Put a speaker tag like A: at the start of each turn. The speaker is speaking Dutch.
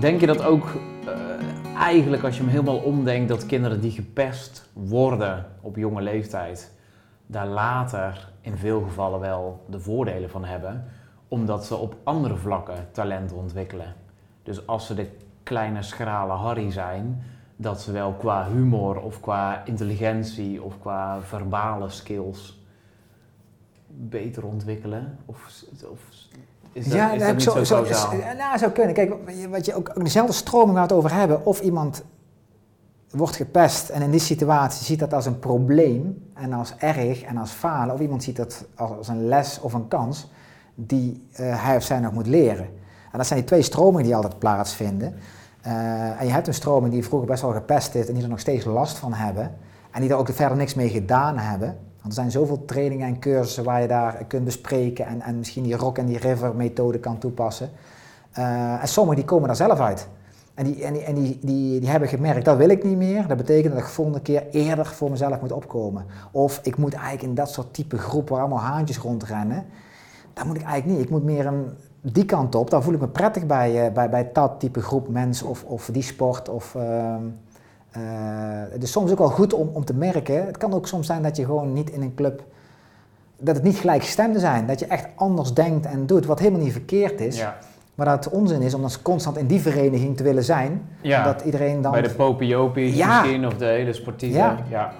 A: Denk je dat ook uh, eigenlijk als je hem helemaal omdenkt, dat kinderen die gepest worden op jonge leeftijd, daar later in veel gevallen wel de voordelen van hebben, omdat ze op andere vlakken talent ontwikkelen? Dus als ze de kleine schrale Harry zijn, dat ze wel qua humor of qua intelligentie of qua verbale skills beter ontwikkelen? Of, of is dat, ja, is dat niet zo, zo, zo
B: Nou, zou kunnen. Kijk, wat je ook, ook dezelfde stroming het over hebben, of iemand wordt gepest en in die situatie ziet dat als een probleem en als erg en als falen, of iemand ziet dat als een les of een kans die uh, hij of zij nog moet leren. En dat zijn die twee stromingen die altijd plaatsvinden. Uh, en je hebt een stroming die vroeger best wel gepest is en die er nog steeds last van hebben. En die er ook verder niks mee gedaan hebben. Er zijn zoveel trainingen en cursussen waar je daar kunt bespreken en, en misschien die rock en die river methode kan toepassen. Uh, en sommigen die komen daar zelf uit. En, die, en, die, en die, die, die hebben gemerkt, dat wil ik niet meer. Dat betekent dat ik volgende keer eerder voor mezelf moet opkomen. Of ik moet eigenlijk in dat soort type groep waar allemaal haantjes rondrennen. Dat moet ik eigenlijk niet. Ik moet meer een, die kant op, dan voel ik me prettig bij, uh, bij, bij dat type groep mensen of, of die sport. Of, uh, het is soms ook wel goed om, om te merken. Het kan ook soms zijn dat je gewoon niet in een club. dat het niet gelijkgestemden zijn. Dat je echt anders denkt en doet, wat helemaal niet verkeerd is. Ja. Maar dat het onzin is om dan constant in die vereniging te willen zijn.
A: Ja.
B: Dat iedereen dan.
A: Bij de popiopies ja. misschien of de hele sportieve. Ja. ja.